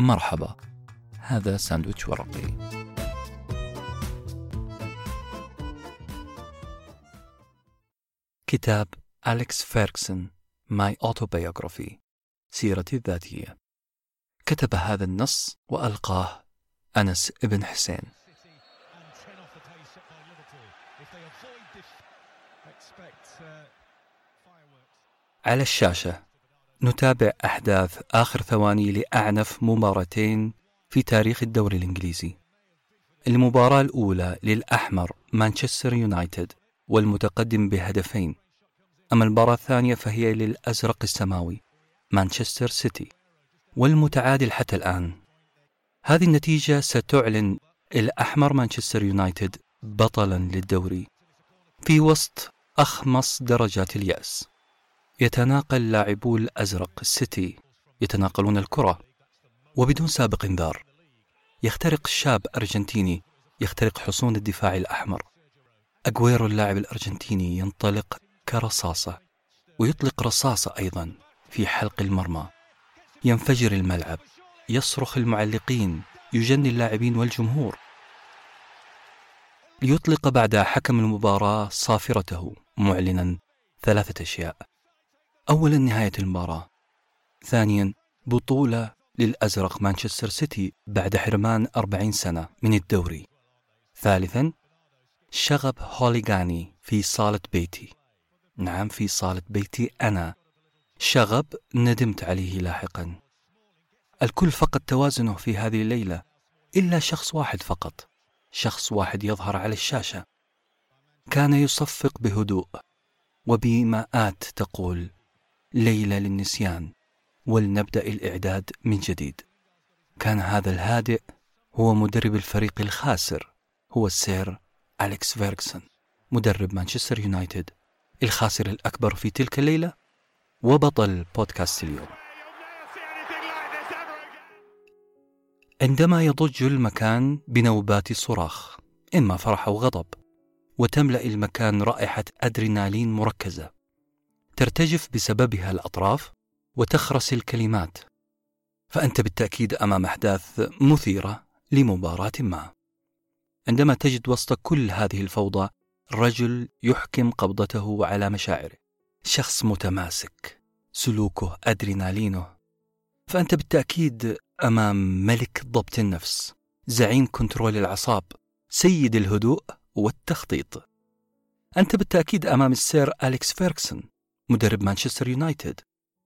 مرحبا. هذا ساندويتش ورقي. كتاب أليكس فيركسون My Autobiography سيرتي الذاتية. كتب هذا النص وألقاه أنس ابن حسين. على الشاشة. نتابع أحداث آخر ثواني لأعنف مباراتين في تاريخ الدوري الإنجليزي. المباراة الأولى للأحمر مانشستر يونايتد والمتقدم بهدفين. أما المباراة الثانية فهي للأزرق السماوي مانشستر سيتي والمتعادل حتى الآن. هذه النتيجة ستعلن الأحمر مانشستر يونايتد بطلا للدوري في وسط أخمص درجات اليأس. يتناقل لاعبو الأزرق السيتي يتناقلون الكرة وبدون سابق انذار. يخترق شاب أرجنتيني يخترق حصون الدفاع الأحمر. أجويرو اللاعب الأرجنتيني ينطلق كرصاصة ويطلق رصاصة أيضا في حلق المرمى. ينفجر الملعب يصرخ المعلقين يجني اللاعبين والجمهور. ليطلق بعد حكم المباراة صافرته معلنا ثلاثة أشياء. أولا نهاية المباراة. ثانيا بطولة للأزرق مانشستر سيتي بعد حرمان أربعين سنة من الدوري. ثالثا شغب هوليغاني في صالة بيتي. نعم في صالة بيتي أنا. شغب ندمت عليه لاحقا. الكل فقد توازنه في هذه الليلة إلا شخص واحد فقط. شخص واحد يظهر على الشاشة. كان يصفق بهدوء وبإيماءات تقول ليلة للنسيان ولنبدأ الإعداد من جديد. كان هذا الهادئ هو مدرب الفريق الخاسر هو السير أليكس فيرغسون مدرب مانشستر يونايتد الخاسر الأكبر في تلك الليلة وبطل بودكاست اليوم. عندما يضج المكان بنوبات صراخ إما فرح أو غضب وتملأ المكان رائحة أدرينالين مركزة. ترتجف بسببها الأطراف وتخرس الكلمات فأنت بالتأكيد أمام أحداث مثيرة لمباراة ما. عندما تجد وسط كل هذه الفوضى رجل يحكم قبضته على مشاعره شخص متماسك سلوكه أدرينالينه فأنت بالتأكيد أمام ملك ضبط النفس زعيم control الأعصاب سيد الهدوء والتخطيط. أنت بالتأكيد أمام السير أليكس فيركسون مدرب مانشستر يونايتد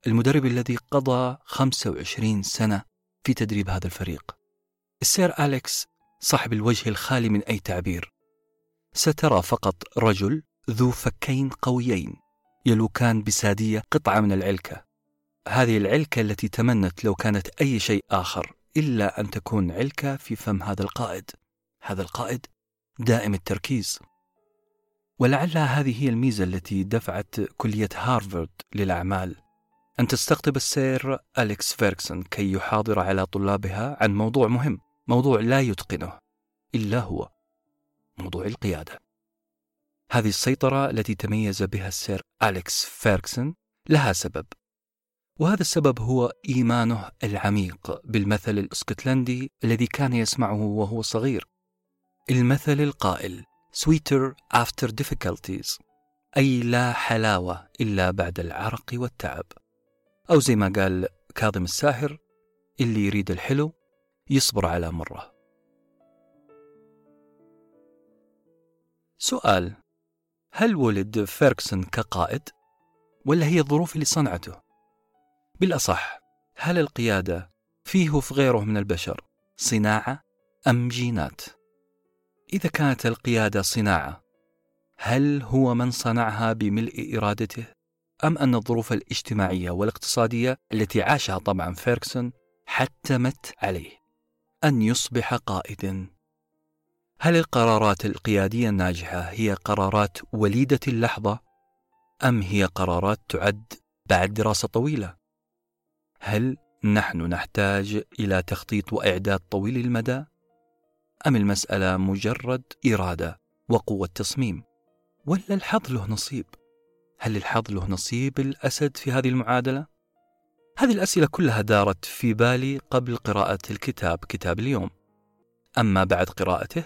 المدرب الذي قضى 25 سنة في تدريب هذا الفريق. السير أليكس صاحب الوجه الخالي من أي تعبير. سترى فقط رجل ذو فكين قويين يلوكان بسادية قطعة من العلكة. هذه العلكة التي تمنت لو كانت أي شيء آخر إلا أن تكون علكة في فم هذا القائد. هذا القائد دائم التركيز. ولعلها هذه هي الميزة التي دفعت كلية هارفارد للأعمال. أن تستقطب السير أليكس فيركسون كي يحاضر على طلابها عن موضوع مهم موضوع لا يتقنه إلا هو موضوع القيادة. هذه السيطرة التي تميز بها السير أليكس فيركسون لها سبب وهذا السبب هو إيمانه العميق بالمثل الإسكتلندي الذي كان يسمعه وهو صغير المثل القائل sweeter after difficulties. أي لا حلاوة إلا بعد العرق والتعب. أو زي ما قال كاظم الساهر اللي يريد الحلو يصبر على مرة. سؤال هل ولد فيركسون كقائد؟ ولا هي الظروف اللي صنعته؟ بالأصح هل القيادة فيه وفي غيره من البشر صناعة أم جينات؟ إذا كانت القيادة صناعة هل هو من صنعها بملء إرادته أم أن الظروف الاجتماعية والاقتصادية التي عاشها طبعا فيركسون حتمت عليه أن يصبح قائدا هل القرارات القيادية الناجحة هي قرارات وليدة اللحظة أم هي قرارات تعد بعد دراسة طويلة؟ هل نحن نحتاج إلى تخطيط وإعداد طويل المدى؟ أم المسألة مجرد إرادة وقوة تصميم؟ ولا الحظ له نصيب؟ هل الحظ له نصيب الأسد في هذه المعادلة؟ هذه الأسئلة كلها دارت في بالي قبل قراءة الكتاب كتاب اليوم أما بعد قراءته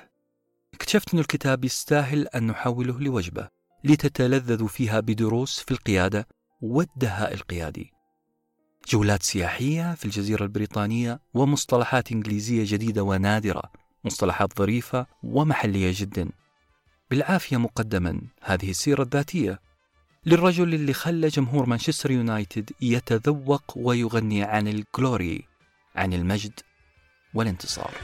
اكتشفت أن الكتاب يستاهل أن نحوله لوجبة لتتلذذوا فيها بدروس في القيادة والدهاء القيادي جولات سياحية في الجزيرة البريطانية ومصطلحات إنجليزية جديدة ونادرة مصطلحات ظريفة ومحلية جدا. بالعافية مقدما هذه السيرة الذاتية. للرجل اللي خلى جمهور مانشستر يونايتد يتذوق ويغني عن الجلوري عن المجد والانتصار.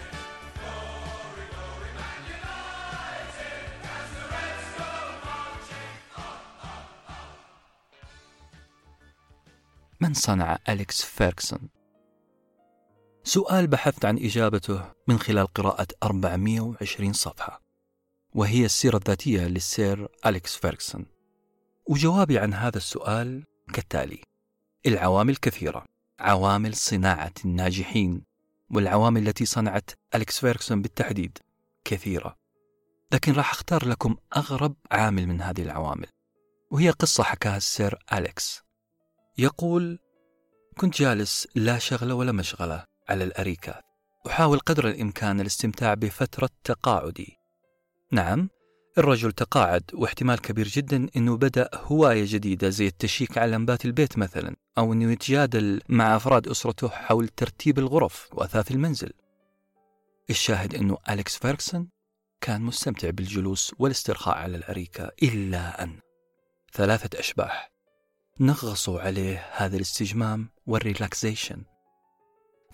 من صنع أليكس فيركسون؟ سؤال بحثت عن إجابته من خلال قراءة 420 صفحة وهي السيرة الذاتية للسير أليكس فيركسون وجوابي عن هذا السؤال كالتالي العوامل كثيرة. عوامل صناعة الناجحين والعوامل التي صنعت أليكس فيركسون بالتحديد كثيرة. لكن راح أختار لكم أغرب عامل من هذه العوامل وهي قصة حكاها السير أليكس. يقول كنت جالس لا شغلة ولا مشغلة على الأريكة أحاول قدر الإمكان الاستمتاع بفترة تقاعدي. نعم الرجل تقاعد واحتمال كبير جدا أنه بدأ هواية جديدة زي التشييك على لمبات البيت مثلا أو أنه يتجادل مع أفراد أسرته حول ترتيب الغرف وأثاث المنزل. الشاهد أنه أليكس فيركسون كان مستمتع بالجلوس والاسترخاء على الأريكة إلا أن ثلاثة أشباح. نغصوا عليه هذا الاستجمام وال relaxation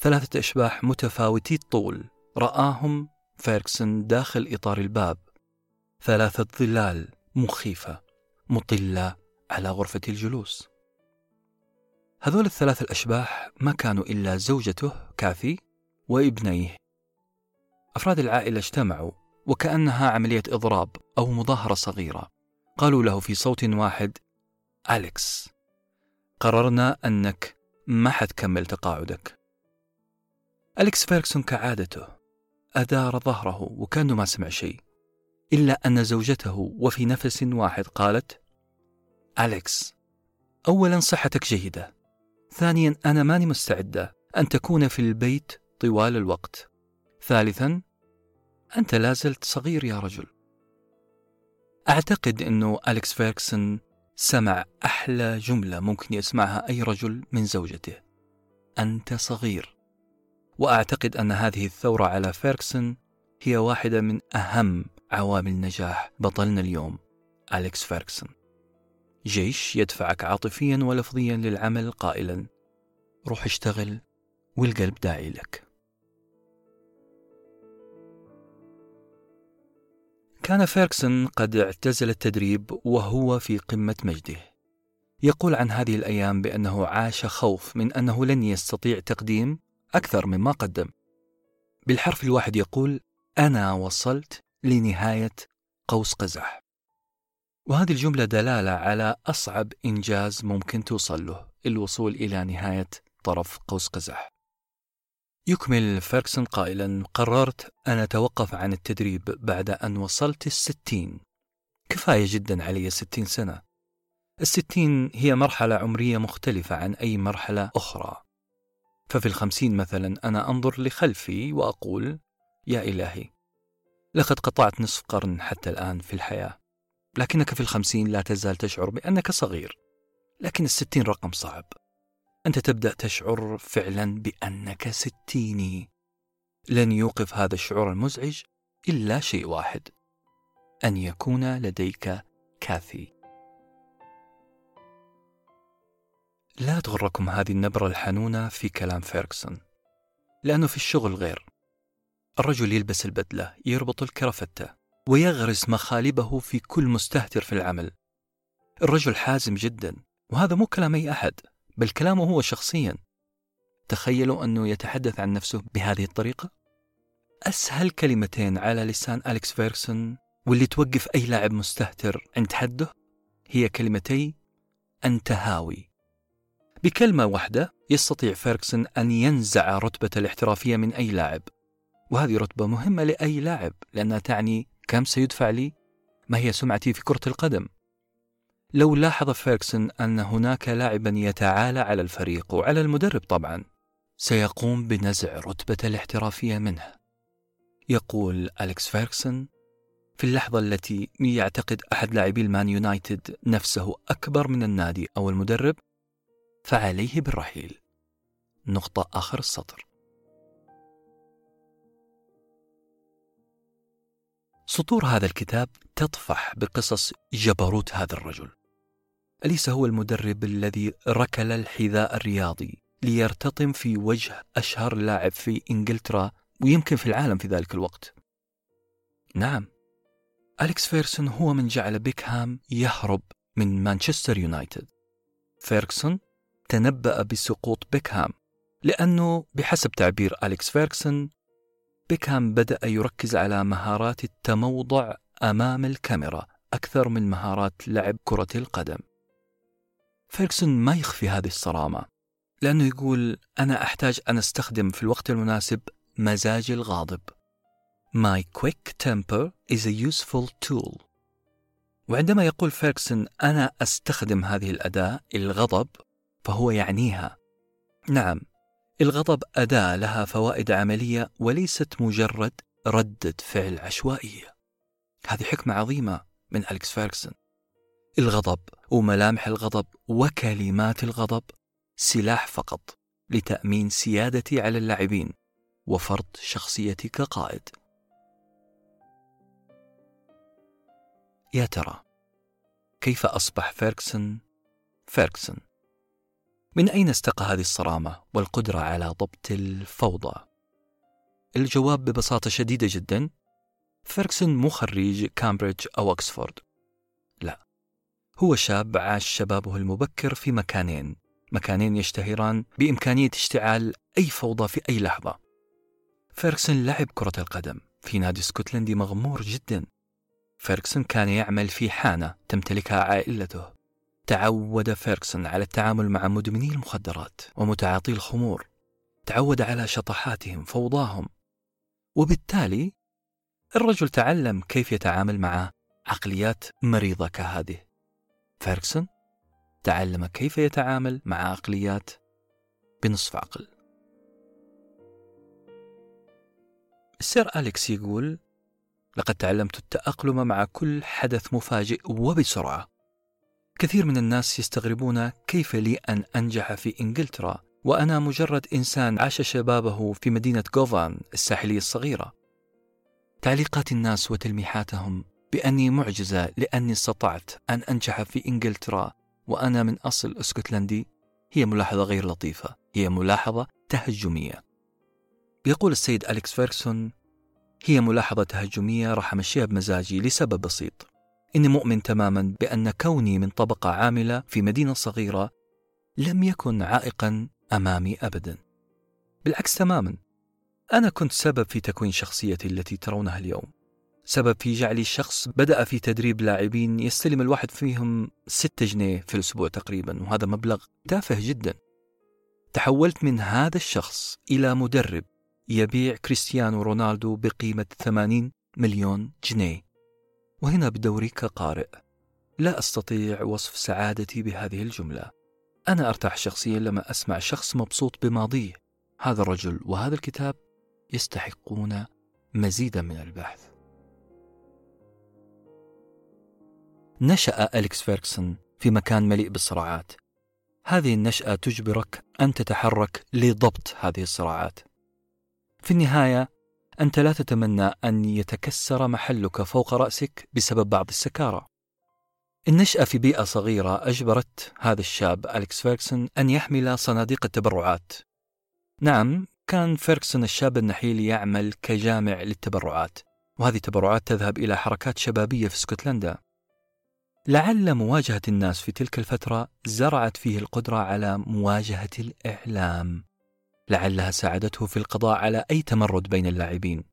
ثلاثة أشباح متفاوتي الطول رآهم فيركسون داخل إطار الباب. ثلاثة ظلال مخيفة مطلة على غرفة الجلوس. هذول الثلاث الأشباح ما كانوا إلا زوجته كاثي وابنيه. أفراد العائلة اجتمعوا وكأنها عملية إضراب أو مظاهرة صغيرة. قالوا له في صوت واحد أليكس قررنا أنك ما حتكمل تقاعدك. أليكس فيركسون كعادته أدار ظهره وكأنه ما سمع شيء إلا أن زوجته وفي نفس واحد قالت أليكس أولا صحتك جيدة ثانيا أنا ماني مستعدة أن تكون في البيت طوال الوقت ثالثا أنت لازلت صغير يا رجل. أعتقد أنه أليكس فيركسون سمع أحلى جملة ممكن يسمعها أي رجل من زوجته أنت صغير. وأعتقد أن هذه الثورة على فيركسون هي واحدة من أهم عوامل نجاح بطلنا اليوم أليكس فيركسون. جيش يدفعك عاطفيا ولفظيا للعمل قائلا. روح اشتغل والقلب داعي لك. كان فيركسون قد اعتزل التدريب وهو في قمة مجده. يقول عن هذه الأيام بأنه عاش خوف من أنه لن يستطيع تقديم أكثر مما قدم. بالحرف الواحد يقول أنا وصلت لنهاية قوس قزح. وهذه الجملة دلالة على أصعب إنجاز ممكن توصل له الوصول إلى نهاية طرف قوس قزح. يكمل فيركسون قائلا قررت أن أتوقف عن التدريب بعد أن وصلت الستين. كفاية جدا علي الستين سنة. الستين هي مرحلة عمرية مختلفة عن أي مرحلة أخرى. ففي الخمسين مثلا أنا أنظر لخلفي وأقول يا إلهي لقد قطعت نصف قرن حتى الآن في الحياة لكنك في الخمسين لا تزال تشعر بأنك صغير لكن الستين رقم صعب. أنت تبدأ تشعر فعلا بأنك ستيني. لن يوقف هذا الشعور المزعج إلا شيء واحد أن يكون لديك كاثي. لا تغركم هذه النبرة الحنونة في كلام فيركسون لأنه في الشغل غير. الرجل يلبس البدلة يربط الكرافتة ويغرس مخالبه في كل مستهتر في العمل. الرجل حازم جدا وهذا مو كلام أي أحد بل كلامه هو شخصيا. تخيلوا أنه يتحدث عن نفسه بهذه الطريقة؟ أسهل كلمتين على لسان أليكس فيركسون واللي توقف أي لاعب مستهتر عند حده هي كلمتي أنت هاوي. بكلمة واحدة يستطيع فيركسون أن ينزع رتبة الاحترافية من أي لاعب. وهذه رتبة مهمة لأي لاعب لأنها تعني كم سيدفع لي؟ ما هي سمعتي في كرة القدم؟ لو لاحظ فيركسون أن هناك لاعبا يتعالى على الفريق وعلى المدرب طبعا سيقوم بنزع رتبة الاحترافية منه. يقول أليكس فيركسون في اللحظة التي يعتقد أحد لاعبي المان يونايتد نفسه أكبر من النادي أو المدرب فعليه بالرحيل. نقطة آخر السطر. سطور هذا الكتاب تطفح بقصص جبروت هذا الرجل. أليس هو المدرب الذي ركل الحذاء الرياضي ليرتطم في وجه أشهر لاعب في إنجلترا ويمكن في العالم في ذلك الوقت؟ نعم. أليكس فيركسون هو من جعل بيكهام يهرب من مانشستر يونايتد. فيركسون تنبأ بسقوط بيكهام لأنه بحسب تعبير أليكس فيركسون بيكهام بدأ يركز على مهارات التموضع أمام الكاميرا أكثر من مهارات لعب كرة القدم. فيركسون ما يخفي هذه الصرامة لأنه يقول أنا أحتاج أن أستخدم في الوقت المناسب مزاجي الغاضب. My quick temper is a useful tool. وعندما يقول فيركسون أنا أستخدم هذه الأداة الغضب فهو يعنيها. نعم الغضب أداة لها فوائد عملية وليست مجرد ردة فعل عشوائية هذه حكمة عظيمة من أليكس فيركسون الغضب وملامح الغضب وكلمات الغضب سلاح فقط لتأمين سيادتي على اللاعبين وفرض شخصيتي كقائد. يا ترى كيف أصبح فيركسون فيركسون من أين استقى هذه الصرامة والقدرة على ضبط الفوضى؟ الجواب ببساطة شديدة جدا فيركسون مو خريج كامبريدج أو أكسفورد. لا هو شاب عاش شبابه المبكر في مكانين مكانين يشتهران بإمكانية اشتعال أي فوضى في أي لحظة. فيركسون لعب كرة القدم في نادي اسكتلندي مغمور جدا. فيركسون كان يعمل في حانة تمتلكها عائلته. تعود فيركسون على التعامل مع مدمني المخدرات ومتعاطي الخمور. تعود على شطحاتهم فوضاهم. وبالتالي الرجل تعلم كيف يتعامل مع عقليات مريضة كهذه. فيركسون تعلم كيف يتعامل مع عقليات بنصف عقل. السير أليكس يقول لقد تعلمت التأقلم مع كل حدث مفاجئ وبسرعة. كثير من الناس يستغربون كيف لي أن أنجح في إنجلترا وأنا مجرد إنسان عاش شبابه في مدينة غوفان الساحلية الصغيرة. تعليقات الناس وتلميحاتهم بأني معجزة لأني استطعت أن أنجح في إنجلترا وأنا من أصل اسكتلندي. هي ملاحظة غير لطيفة هي ملاحظة تهجمية. يقول السيد أليكس فيركسون هي ملاحظة تهجمية راح أمشيها بمزاجي لسبب بسيط. إني مؤمن تماما بأن كوني من طبقة عاملة في مدينة صغيرة لم يكن عائقا أمامي أبدا. بالعكس تماما أنا كنت سبب في تكوين شخصيتي التي ترونها اليوم. سبب في جعلي شخص بدأ في تدريب لاعبين يستلم الواحد فيهم ستة جنيه في الأسبوع تقريبا وهذا مبلغ تافه جدا. تحولت من هذا الشخص إلى مدرب يبيع كريستيانو رونالدو بقيمة 80 مليون جنيه. وهنا بدوري كقارئ. لا أستطيع وصف سعادتي بهذه الجملة. أنا أرتاح شخصيا لما أسمع شخص مبسوط بماضيه. هذا الرجل وهذا الكتاب يستحقون مزيدا من البحث. نشأ أليكس فيركسون في مكان مليء بالصراعات. هذه النشأة تجبرك أن تتحرك لضبط هذه الصراعات. في النهاية أنت لا تتمنى أن يتكسر محلك فوق رأسك بسبب بعض السكارى. النشأة في بيئة صغيرة أجبرت هذا الشاب أليكس فيركسون أن يحمل صناديق التبرعات. نعم كان فيركسون الشاب النحيل يعمل كجامع للتبرعات وهذه التبرعات تذهب إلى حركات شبابية في اسكتلندا. لعل مواجهة الناس في تلك الفترة زرعت فيه القدرة على مواجهة الإعلام. لعلها ساعدته في القضاء على أي تمرد بين اللاعبين.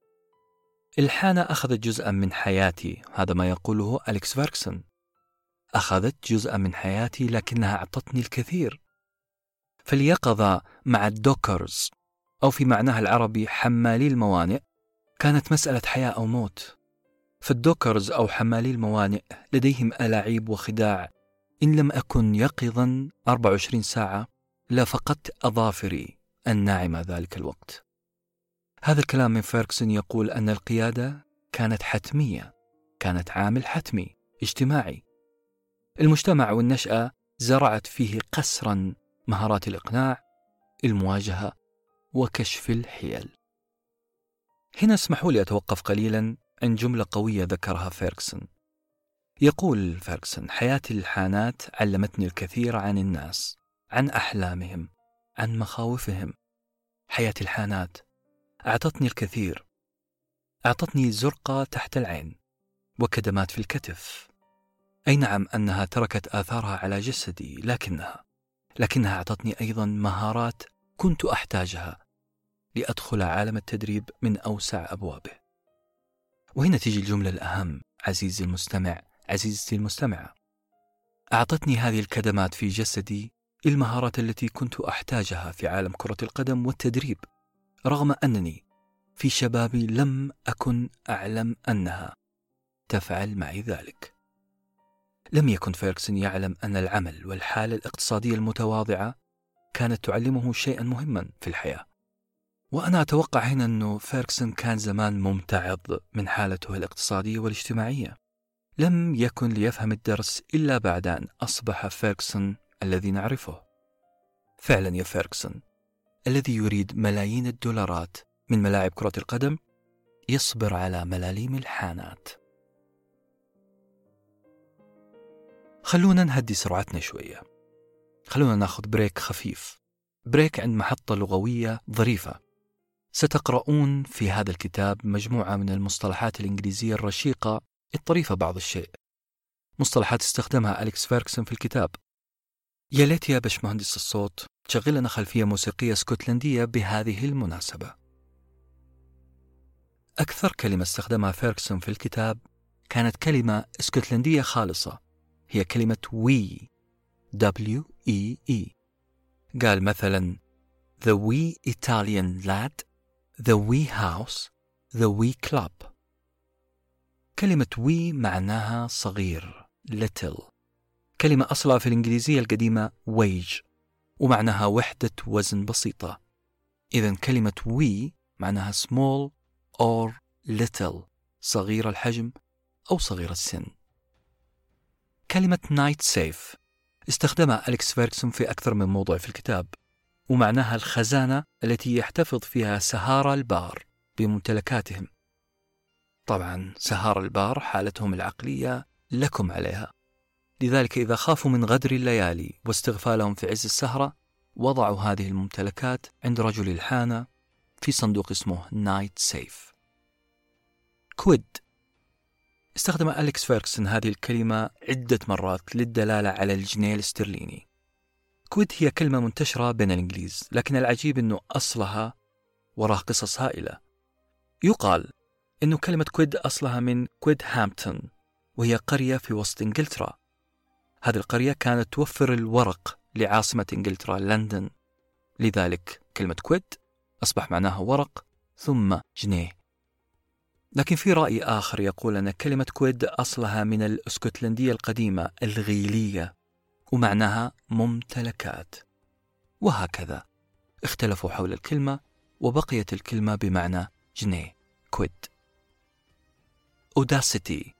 الحانة أخذت جزءا من حياتي هذا ما يقوله أليكس فيركسون أخذت جزءا من حياتي لكنها أعطتني الكثير. فاليقظة مع ال dockers أو في معناها العربي حمالي الموانئ كانت مسألة حياة أو موت. فال dockers أو حمالي الموانئ لديهم ألاعيب وخداع. إن لم أكن يقظا 24 ساعة لفقدت أظافري. الناعمة ذلك الوقت. هذا الكلام من فيركسون يقول أن القيادة كانت حتمية كانت عامل حتمي اجتماعي. المجتمع والنشأة زرعت فيه قسرا مهارات الإقناع المواجهة وكشف الحيل. هنا اسمحوا لي أتوقف قليلا عن جملة قوية ذكرها فيركسون يقول فيركسون حياة الحانات علمتني الكثير عن الناس عن أحلامهم عن مخاوفهم. حياة الحانات. أعطتني الكثير. أعطتني زرقة تحت العين. وكدمات في الكتف. أي نعم أنها تركت آثارها على جسدي لكنها لكنها أعطتني أيضا مهارات كنت أحتاجها لأدخل عالم التدريب من أوسع أبوابه. وهنا تيجي الجملة الأهم عزيزي المستمع عزيزتي المستمعة. أعطتني هذه الكدمات في جسدي المهارات التي كنت أحتاجها في عالم كرة القدم والتدريب رغم أنني في شبابي لم أكن أعلم أنها تفعل معي ذلك. لم يكن فيركسون يعلم أن العمل والحالة الاقتصادية المتواضعة كانت تعلمه شيئا مهما في الحياة. وأنا أتوقع هنا أنه فيركسون كان زمان ممتعض من حالته الاقتصادية والاجتماعية. لم يكن ليفهم الدرس إلا بعد أن أصبح فيركسون الذي نعرفه. فعلا يا فيركسون الذي يريد ملايين الدولارات من ملاعب كرة القدم يصبر على ملاليم الحانات. خلونا نهدي سرعتنا شوية. خلونا ناخذ break خفيف. break عند محطة لغوية ظريفة. ستقرؤون في هذا الكتاب مجموعة من المصطلحات الإنجليزية الرشيقة الطريفة بعض الشيء. مصطلحات استخدمها أليكس فيركسون في الكتاب. يا ليت يا باشمهندس الصوت تشغل لنا خلفية موسيقية اسكتلندية بهذه المناسبة. أكثر كلمة استخدمها فيركسون في الكتاب كانت كلمة اسكتلندية خالصة هي كلمة وي W E E قال مثلا The wee Italian lad The wee house The wee club. كلمة وي معناها صغير little. كلمة أصلها في الإنجليزية القديمة wage ومعناها وحدة وزن بسيطة. إذا كلمة وي معناها small or little صغير الحجم أو صغير السن. كلمة night safe استخدمها أليكس فيركسون في أكثر من موضوع في الكتاب ومعناها الخزانة التي يحتفظ فيها سهارة البار بممتلكاتهم. طبعا سهارة البار حالتهم العقلية لكم عليها. لذلك إذا خافوا من غدر الليالي واستغفالهم في عز السهرة وضعوا هذه الممتلكات عند رجل الحانة في صندوق اسمه night safe quid. استخدم أليكس فيركسون هذه الكلمة عدة مرات للدلالة على الجنيه الاسترليني. quid هي كلمة منتشرة بين الإنجليز لكن العجيب أنه أصلها وراه قصص هائلة. يقال أنه كلمة quid أصلها من Quidhampton وهي قرية في وسط إنجلترا. هذه القرية كانت توفر الورق لعاصمة إنجلترا لندن. لذلك كلمة quid أصبح معناها ورق ثم جنيه. لكن في رأي آخر يقول أن كلمة quid أصلها من الأسكتلندية القديمة الغيلية ومعناها ممتلكات. وهكذا اختلفوا حول الكلمة وبقيت الكلمة بمعنى جنيه quid أوداسيتي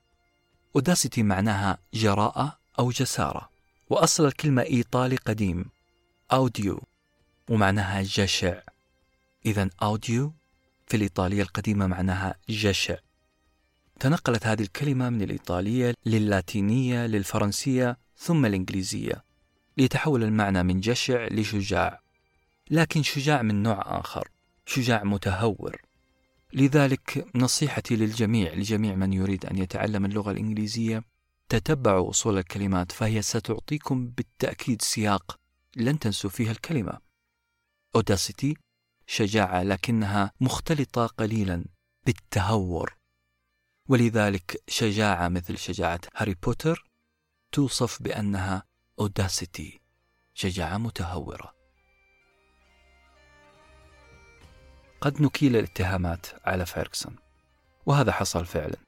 أوداسيتي معناها جراءة أو جسارة وأصل الكلمة إيطالي قديم أوديو ومعناها جشع. إذا أوديو في الإيطالية القديمة معناها جشع. تنقلت هذه الكلمة من الإيطالية للاتينية للفرنسية ثم الإنجليزية ليتحول المعنى من جشع لشجاع. لكن شجاع من نوع آخر شجاع متهور. لذلك نصيحتي للجميع لجميع من يريد أن يتعلم اللغة الإنجليزية تتبعوا أصول الكلمات فهي ستعطيكم بالتأكيد سياق لن تنسوا فيها الكلمة. أوداسيتي شجاعة لكنها مختلطة قليلا بالتهور. ولذلك شجاعة مثل شجاعة هاري بوتر توصف بأنها أوداسيتي شجاعة متهورة. قد نكيل الاتهامات على فيركسون وهذا حصل فعلا.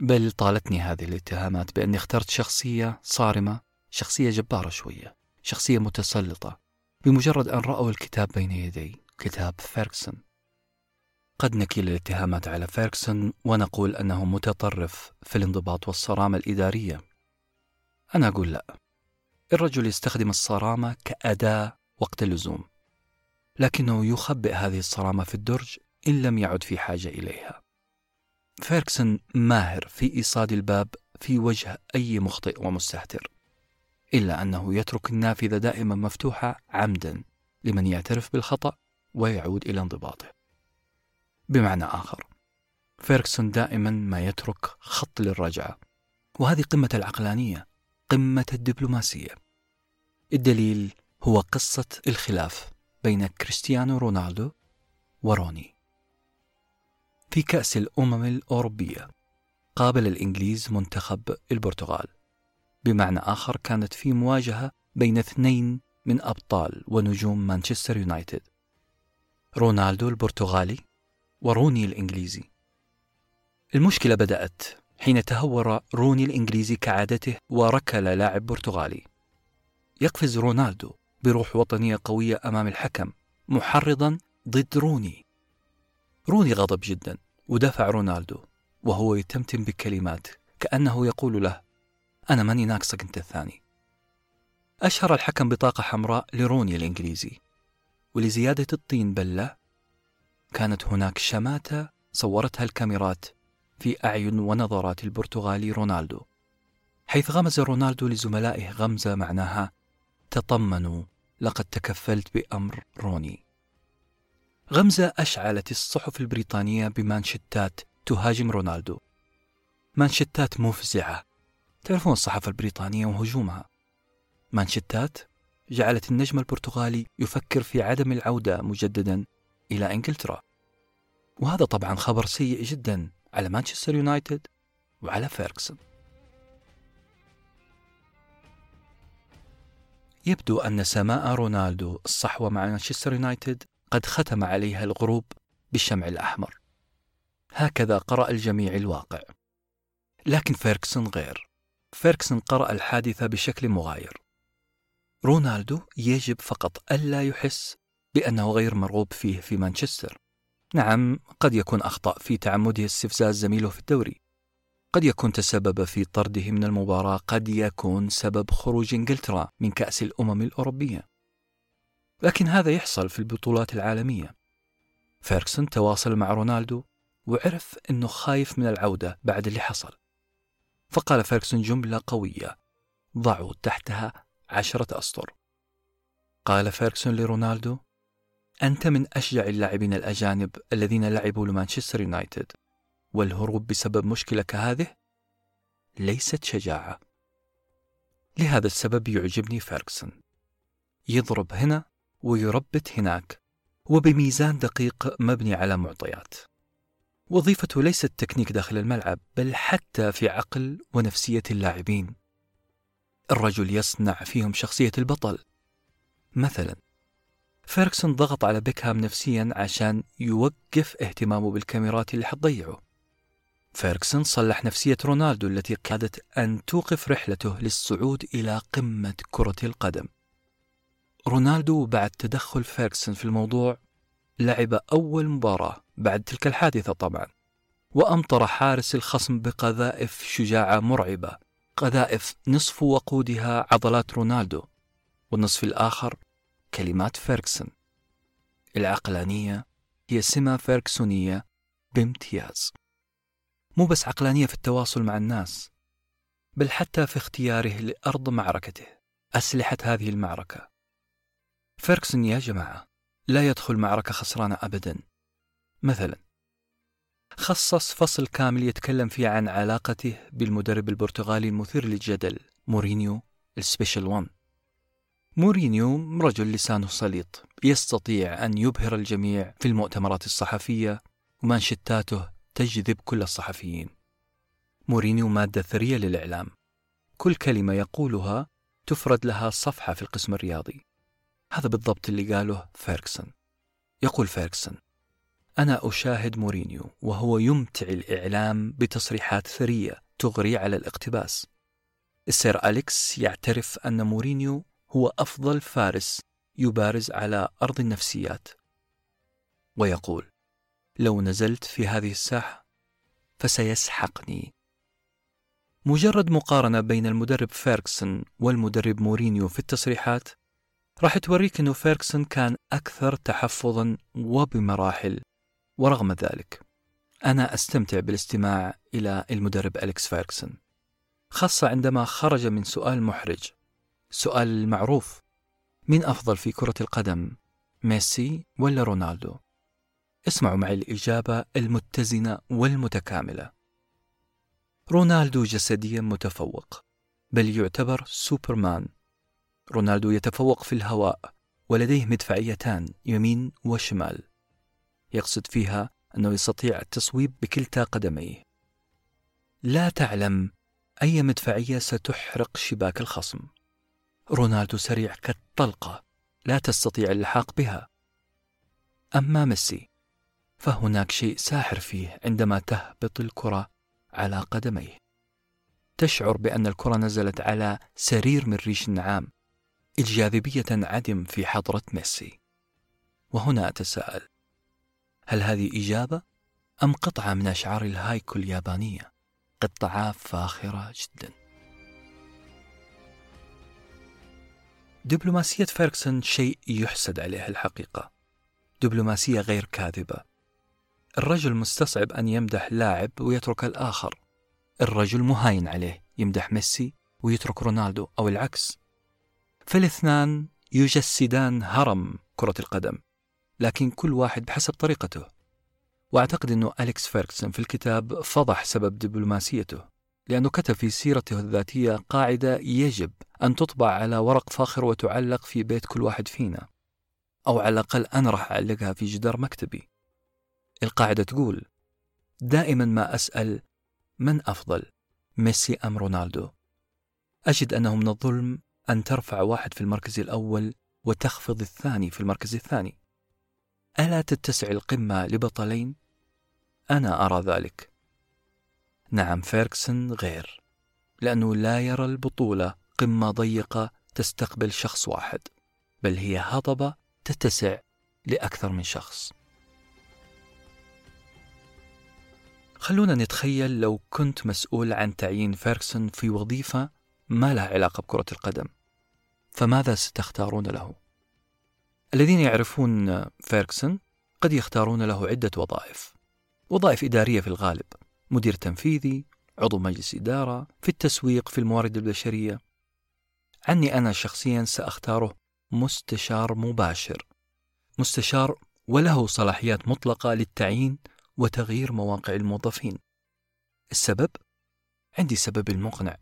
بل طالتني هذه الاتهامات بأني اخترت شخصية صارمة شخصية جبارة شوية شخصية متسلطة بمجرد أن رأوا الكتاب بين يدي كتاب فيركسون قد نكيل الاتهامات على فيركسون ونقول أنه متطرف في الانضباط والصرامة الإدارية. أنا أقول لا. الرجل يستخدم الصرامة كأداة وقت اللزوم لكنه يخبئ هذه الصرامة في الدرج إن لم يعد في حاجة إليها. فيركسون ماهر في إيصاد الباب في وجه أي مخطئ ومستهتر إلا أنه يترك النافذة دائما مفتوحة عمدا لمن يعترف بالخطأ ويعود إلى انضباطه. بمعنى آخر فيركسون دائما ما يترك خط للرجعة وهذه قمة العقلانية قمة الدبلوماسية. الدليل هو قصة الخلاف بين كريستيانو رونالدو وروني. في كأس الأمم الأوروبية قابل الإنجليز منتخب البرتغال. بمعنى آخر كانت في مواجهة بين اثنين من أبطال ونجوم مانشستر يونايتد رونالدو البرتغالي وروني الإنجليزي. المشكلة بدأت حين تهور روني الإنجليزي كعادته وركل لاعب برتغالي. يقفز رونالدو بروح وطنية قوية أمام الحكم محرضا ضد روني. روني غضب جدا ودافع رونالدو وهو يتمتم بكلمات كأنه يقول له أنا ماني ناقصك أنت الثاني. أشهر الحكم بطاقة حمراء لروني الإنجليزي ولزيادة الطين بلة كانت هناك شماتة صورتها الكاميرات في أعين ونظرات البرتغالي رونالدو حيث غمز رونالدو لزملائه غمزة معناها تطمنوا لقد تكفلت بأمر روني. غمزة أشعلت الصحف البريطانية بمانشتات تهاجم رونالدو. مانشتات مفزعة. تعرفون الصحافة البريطانية وهجومها. مانشيتات جعلت النجم البرتغالي يفكر في عدم العودة مجددا إلى إنجلترا. وهذا طبعا خبر سيء جدا على مانشستر يونايتد وعلى فيركسون يبدو أن سماء رونالدو الصحوة مع مانشستر يونايتد قد ختم عليها الغروب بالشمع الأحمر. هكذا قرأ الجميع الواقع. لكن فيركسون غير. فيركسون قرأ الحادثة بشكل مغاير. رونالدو يجب فقط ألا يحس بأنه غير مرغوب فيه في مانشستر. نعم قد يكون أخطأ في تعمده استفزاز زميله في الدوري. قد يكون تسبب في طرده من المباراة قد يكون سبب خروج إنجلترا من كأس الأمم الأوروبية. لكن هذا يحصل في البطولات العالمية. فيركسون تواصل مع رونالدو وعرف أنه خايف من العودة بعد اللي حصل. فقال فيركسون جملة قوية ضعوا تحتها عشرة أسطر قال فيركسون لرونالدو أنت من أشجع اللاعبين الأجانب الذين لعبوا لمانشستر يونايتد والهروب بسبب مشكلة كهذه ليست شجاعة لهذا السبب يعجبني فيركسون يضرب هنا ويربت هناك وبميزان دقيق مبني على معطيات. وظيفته ليست تكنيك داخل الملعب بل حتى في عقل ونفسية اللاعبين. الرجل يصنع فيهم شخصية البطل. مثلا فيركسون ضغط على بيكهام نفسيا عشان يوقف اهتمامه بالكاميرات اللي حتضيعه. فيركسون صلح نفسية رونالدو التي كادت أن توقف رحلته للصعود إلى قمة كرة القدم. رونالدو بعد تدخل فيركسون في الموضوع لعب أول مباراة بعد تلك الحادثة طبعا وأمطر حارس الخصم بقذائف شجاعة مرعبة قذائف نصف وقودها عضلات رونالدو والنصف الآخر كلمات فيركسون العقلانية هي سمة فيركسونية بامتياز. مو بس عقلانية في التواصل مع الناس بل حتى في اختياره لأرض معركته أسلحة هذه المعركة. فيركسون يا جماعة لا يدخل معركة خسرانة أبدا. مثلا خصص فصل كامل يتكلم فيه عن علاقته بالمدرب البرتغالي المثير للجدل مورينيو ال special one مورينيو رجل لسانه سليط يستطيع أن يبهر الجميع في المؤتمرات الصحفية ومانشيتاته تجذب كل الصحفيين. مورينيو مادة ثرية للإعلام. كل كلمة يقولها تفرد لها صفحة في القسم الرياضي. هذا بالضبط اللي قاله فيركسون يقول فيركسون أنا أشاهد مورينيو وهو يمتع الإعلام بتصريحات ثرية تغري على الاقتباس. السير أليكس يعترف أن مورينيو هو أفضل فارس يبارز على أرض النفسيات. ويقول لو نزلت في هذه الساحة فسيسحقني. مجرد مقارنة بين المدرب فيركسون والمدرب مورينيو في التصريحات راح توريك أنه فيركسون كان أكثر تحفظا وبمراحل ورغم ذلك أنا أستمتع بالاستماع إلى المدرب أليكس فيركسون خاصة عندما خرج من سؤال محرج سؤال المعروف من أفضل في كرة القدم ميسي ولا رونالدو؟ اسمعوا معي الإجابة المتزنة والمتكاملة. رونالدو جسديا متفوق بل يعتبر سوبرمان. رونالدو يتفوق في الهواء ولديه مدفعيتان يمين وشمال. يقصد فيها أنه يستطيع التصويب بكلتا قدميه. لا تعلم أي مدفعية ستحرق شباك الخصم. رونالدو سريع كالطلقة لا تستطيع اللحاق بها. أما ميسي فهناك شيء ساحر فيه عندما تهبط الكرة على قدميه. تشعر بأن الكرة نزلت على سرير من ريش النعام. الجاذبية تنعدم في حضرة ميسي. وهنا أتساءل هل هذه إجابة أم قطعة من أشعار الهايكو اليابانية؟ قطعة فاخرة جدا. دبلوماسية فيركسون شيء يحسد عليه الحقيقة. دبلوماسية غير كاذبة. الرجل مستصعب أن يمدح لاعب ويترك الآخر. الرجل مو هاين عليه يمدح ميسي ويترك رونالدو أو العكس. فالاثنان يجسدان هرم كرة القدم لكن كل واحد بحسب طريقته. وأعتقد أنه أليكس فيركسون في الكتاب فضح سبب دبلوماسيته لأنه كتب في سيرته الذاتية قاعدة يجب أن تطبع على ورق فاخر وتعلق في بيت كل واحد فينا أو على الأقل أنا راح أعلقها في جدار مكتبي. القاعدة تقول دائما ما أسأل من أفضل ميسي أم رونالدو؟ أجد أنه من الظلم أن ترفع واحد في المركز الأول وتخفض الثاني في المركز الثاني. ألا تتسع القمة لبطلين؟ أنا أرى ذلك. نعم فيركسون غير لأنه لا يرى البطولة قمة ضيقة تستقبل شخص واحد بل هي هضبة تتسع لأكثر من شخص. خلونا نتخيل لو كنت مسؤول عن تعيين فيركسون في وظيفة ما لها علاقة بكرة القدم. فماذا ستختارون له؟ الذين يعرفون فيركسون قد يختارون له عدة وظائف. وظائف إدارية في الغالب مدير تنفيذي عضو مجلس إدارة في التسويق في الموارد البشرية. عني أنا شخصيا سأختاره مستشار مباشر. مستشار وله صلاحيات مطلقة للتعيين وتغيير مواقع الموظفين. السبب؟ عندي سبب المقنع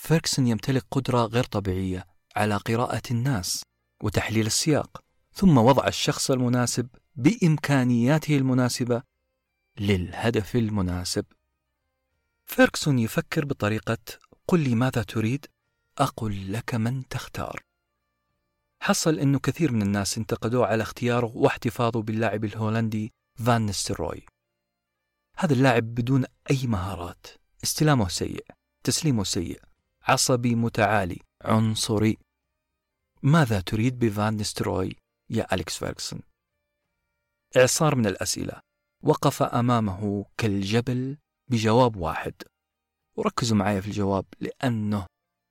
فيركسون يمتلك قدرة غير طبيعية على قراءة الناس وتحليل السياق ثم وضع الشخص المناسب بإمكانياته المناسبة للهدف المناسب. فيركسون يفكر بطريقة قل لي ماذا تريد أقول لك من تختار حصل أنه كثير من الناس انتقدوه على اختياره واحتفاظه باللاعب الهولندي فان نيستلروي هذا اللاعب بدون أي مهارات. استلامه سيء تسليمه سيء عصبي متعالي عنصري. ماذا تريد بفان نستروي يا أليكس فيرغسون؟ إعصار من الأسئلة. وقف أمامه كالجبل بجواب واحد. وركزوا معي في الجواب لأنه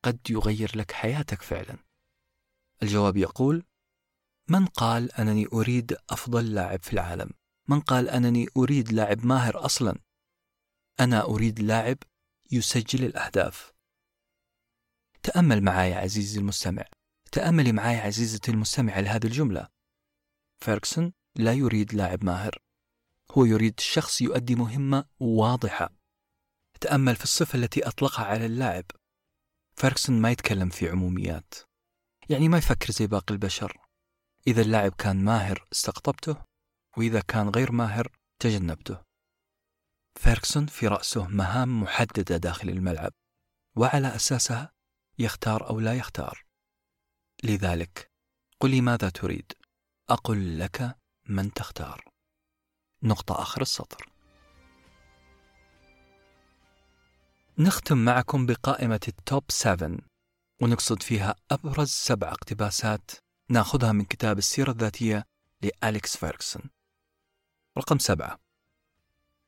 قد يغير لك حياتك فعلا. الجواب يقول من قال أنني أريد أفضل لاعب في العالم؟ من قال أنني أريد لاعب ماهر أصلا؟ أنا أريد لاعب يسجل الأهداف. تأمل معي عزيزي المستمع. تأملي معي عزيزتي المستمعة لهذه الجملة. فيركسون لا يريد لاعب ماهر. هو يريد شخص يؤدي مهمة واضحة. تأمل في الصفة التي أطلقها على اللاعب. فيركسون ما يتكلم في عموميات. يعني ما يفكر زي باقي البشر. إذا اللاعب كان ماهر استقطبته وإذا كان غير ماهر تجنبته. فيركسون في رأسه مهام محددة داخل الملعب وعلى أساسها يختار أو لا يختار. لذلك قل لي ماذا تريد. أقل لك من تختار. نقطة آخر السطر. نختم معكم بقائمة ال top 7 ونقصد فيها أبرز سبع اقتباسات ناخذها من كتاب السيرة الذاتية لأليكس فيركسون رقم سبعة.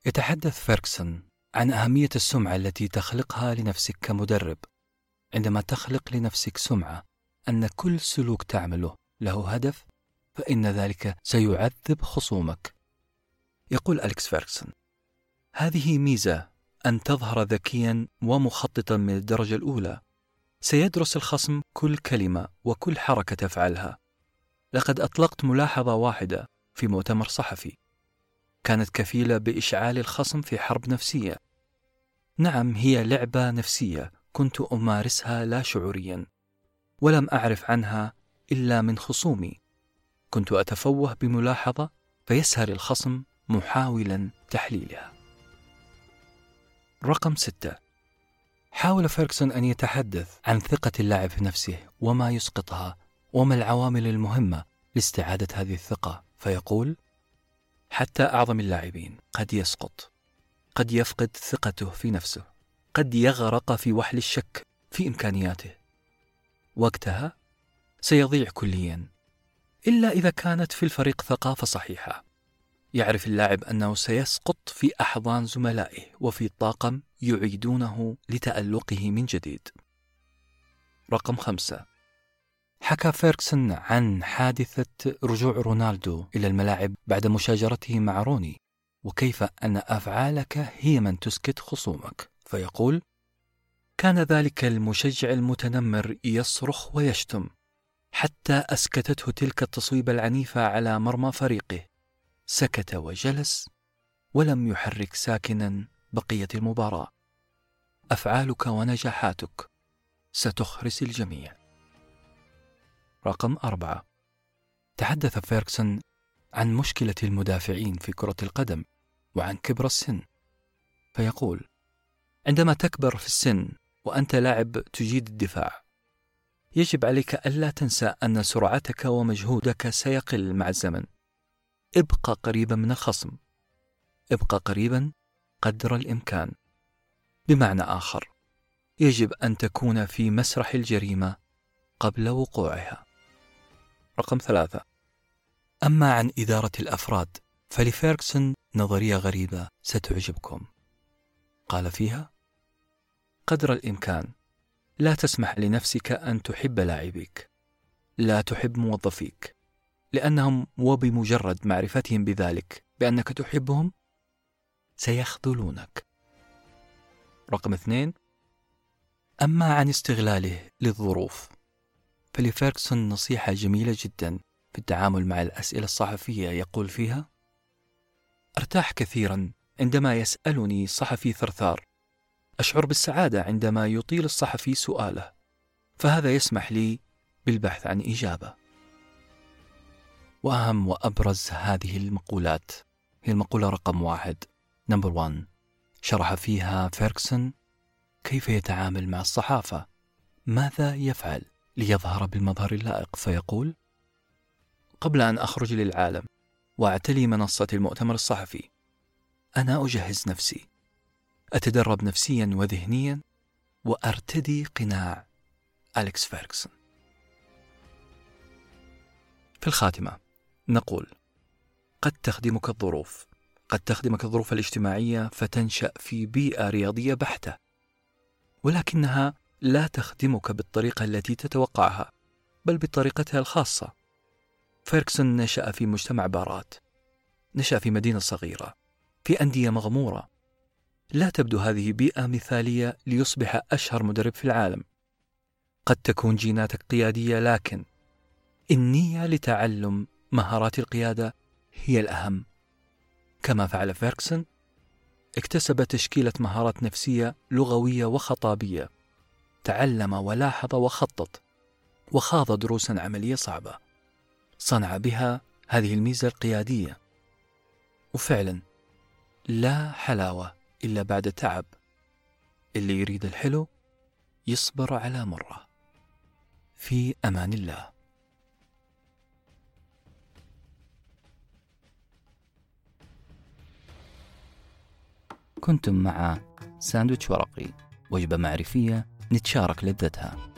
يتحدث فيركسون عن أهمية السمعة التي تخلقها لنفسك كمدرب. عندما تخلق لنفسك سمعة أن كل سلوك تعمله له هدف فإن ذلك سيعذب خصومك. يقول أليكس فيركسون هذه ميزة أن تظهر ذكيا ومخططا من الدرجة الأولى. سيدرس الخصم كل كلمة وكل حركة تفعلها. لقد أطلقت ملاحظة واحدة في مؤتمر صحفي. كانت كفيلة بإشعال الخصم في حرب نفسية. نعم هي لعبة نفسية كنت أمارسها لا شعوريا ولم أعرف عنها إلا من خصومي. كنت أتفوه بملاحظة فيسهر الخصم محاولا تحليلها. رقم ستة. حاول فيركسون أن يتحدث عن ثقة اللاعب في نفسه وما يسقطها وما العوامل المهمة لاستعادة هذه الثقة. فيقول حتى أعظم اللاعبين قد يسقط قد يفقد ثقته في نفسه. قد يغرق في وحل الشك في إمكانياته. وقتها سيضيع كليا إلا إذا كانت في الفريق ثقافة صحيحة. يعرف اللاعب أنه سيسقط في أحضان زملائه وفي طاقم يعيدونه لتألقه من جديد. رقم خمسة. حكى فيركسون عن حادثة رجوع رونالدو إلى الملاعب بعد مشاجرته مع روني وكيف أن أفعالك هي من تسكت خصومك. فيقول كان ذلك المشجع المتنمر يصرخ ويشتم حتى أسكتته تلك التصويبه العنيفة على مرمى فريقه سكت وجلس ولم يحرك ساكنا بقية المباراة. أفعالك ونجاحاتك ستخرس الجميع. رقم أربعة. تحدث فيركسون عن مشكلة المدافعين في كرة القدم وعن كبر السن فيقول عندما تكبر في السن وأنت لاعب تجيد الدفاع. يجب عليك ألا تنسى أن سرعتك ومجهودك سيقل مع الزمن. ابقى قريبا من الخصم. ابقى قريبا قدر الإمكان. بمعنى آخر يجب أن تكون في مسرح الجريمة قبل وقوعها. رقم ثلاثة. أما عن إدارة الأفراد فلفيركسون نظرية غريبة ستعجبكم. قال فيها قدر الإمكان لا تسمح لنفسك أن تحب لاعبيك لا تحب موظفيك لأنهم وبمجرد معرفتهم بذلك بأنك تحبهم سيخذلونك. رقم اثنين أما عن استغلاله للظروف فلفيركسون نصيحة جميلة جدا في التعامل مع الأسئلة الصحفية يقول فيها أرتاح كثيرا عندما يسألني صحفي ثرثار أشعر بالسعادة عندما يطيل الصحفي سؤاله فهذا يسمح لي بالبحث عن إجابة. وأهم وأبرز هذه المقولات هي المقولة رقم واحد. number 1 شرح فيها فيركسون كيف يتعامل مع الصحافة. ماذا يفعل ليظهر بالمظهر اللائق؟ فيقول قبل أن أخرج للعالم وأعتلي منصة المؤتمر الصحفي أنا أجهز نفسي. أتدرب نفسيا وذهنيا وأرتدي قناع. أليكس فيرغسون. في الخاتمة نقول قد تخدمك الظروف. قد تخدمك الظروف الاجتماعية فتنشأ في بيئة رياضية بحتة. ولكنها لا تخدمك بالطريقة التي تتوقعها بل بطريقتها الخاصة. فيركسون نشأ في مجتمع بارات. نشأ في مدينة صغيرة. في أندية مغمورة. لا تبدو هذه بيئة مثالية ليصبح أشهر مدرب في العالم. قد تكون جيناتك قيادية لكن النية لتعلم مهارات القيادة هي الأهم. كما فعل فيركسون اكتسب تشكيلة مهارات نفسية لغوية وخطابية. تعلم ولاحظ وخطط وخاض دروسا عملية صعبة. صنع بها هذه الميزة القيادية. وفعلا لا حلاوة إلا بعد تعب. اللي يريد الحلو يصبر على مرة. في أمان الله. كنتم مع ساندويتش ورقي وجبة معرفية نتشارك لذتها.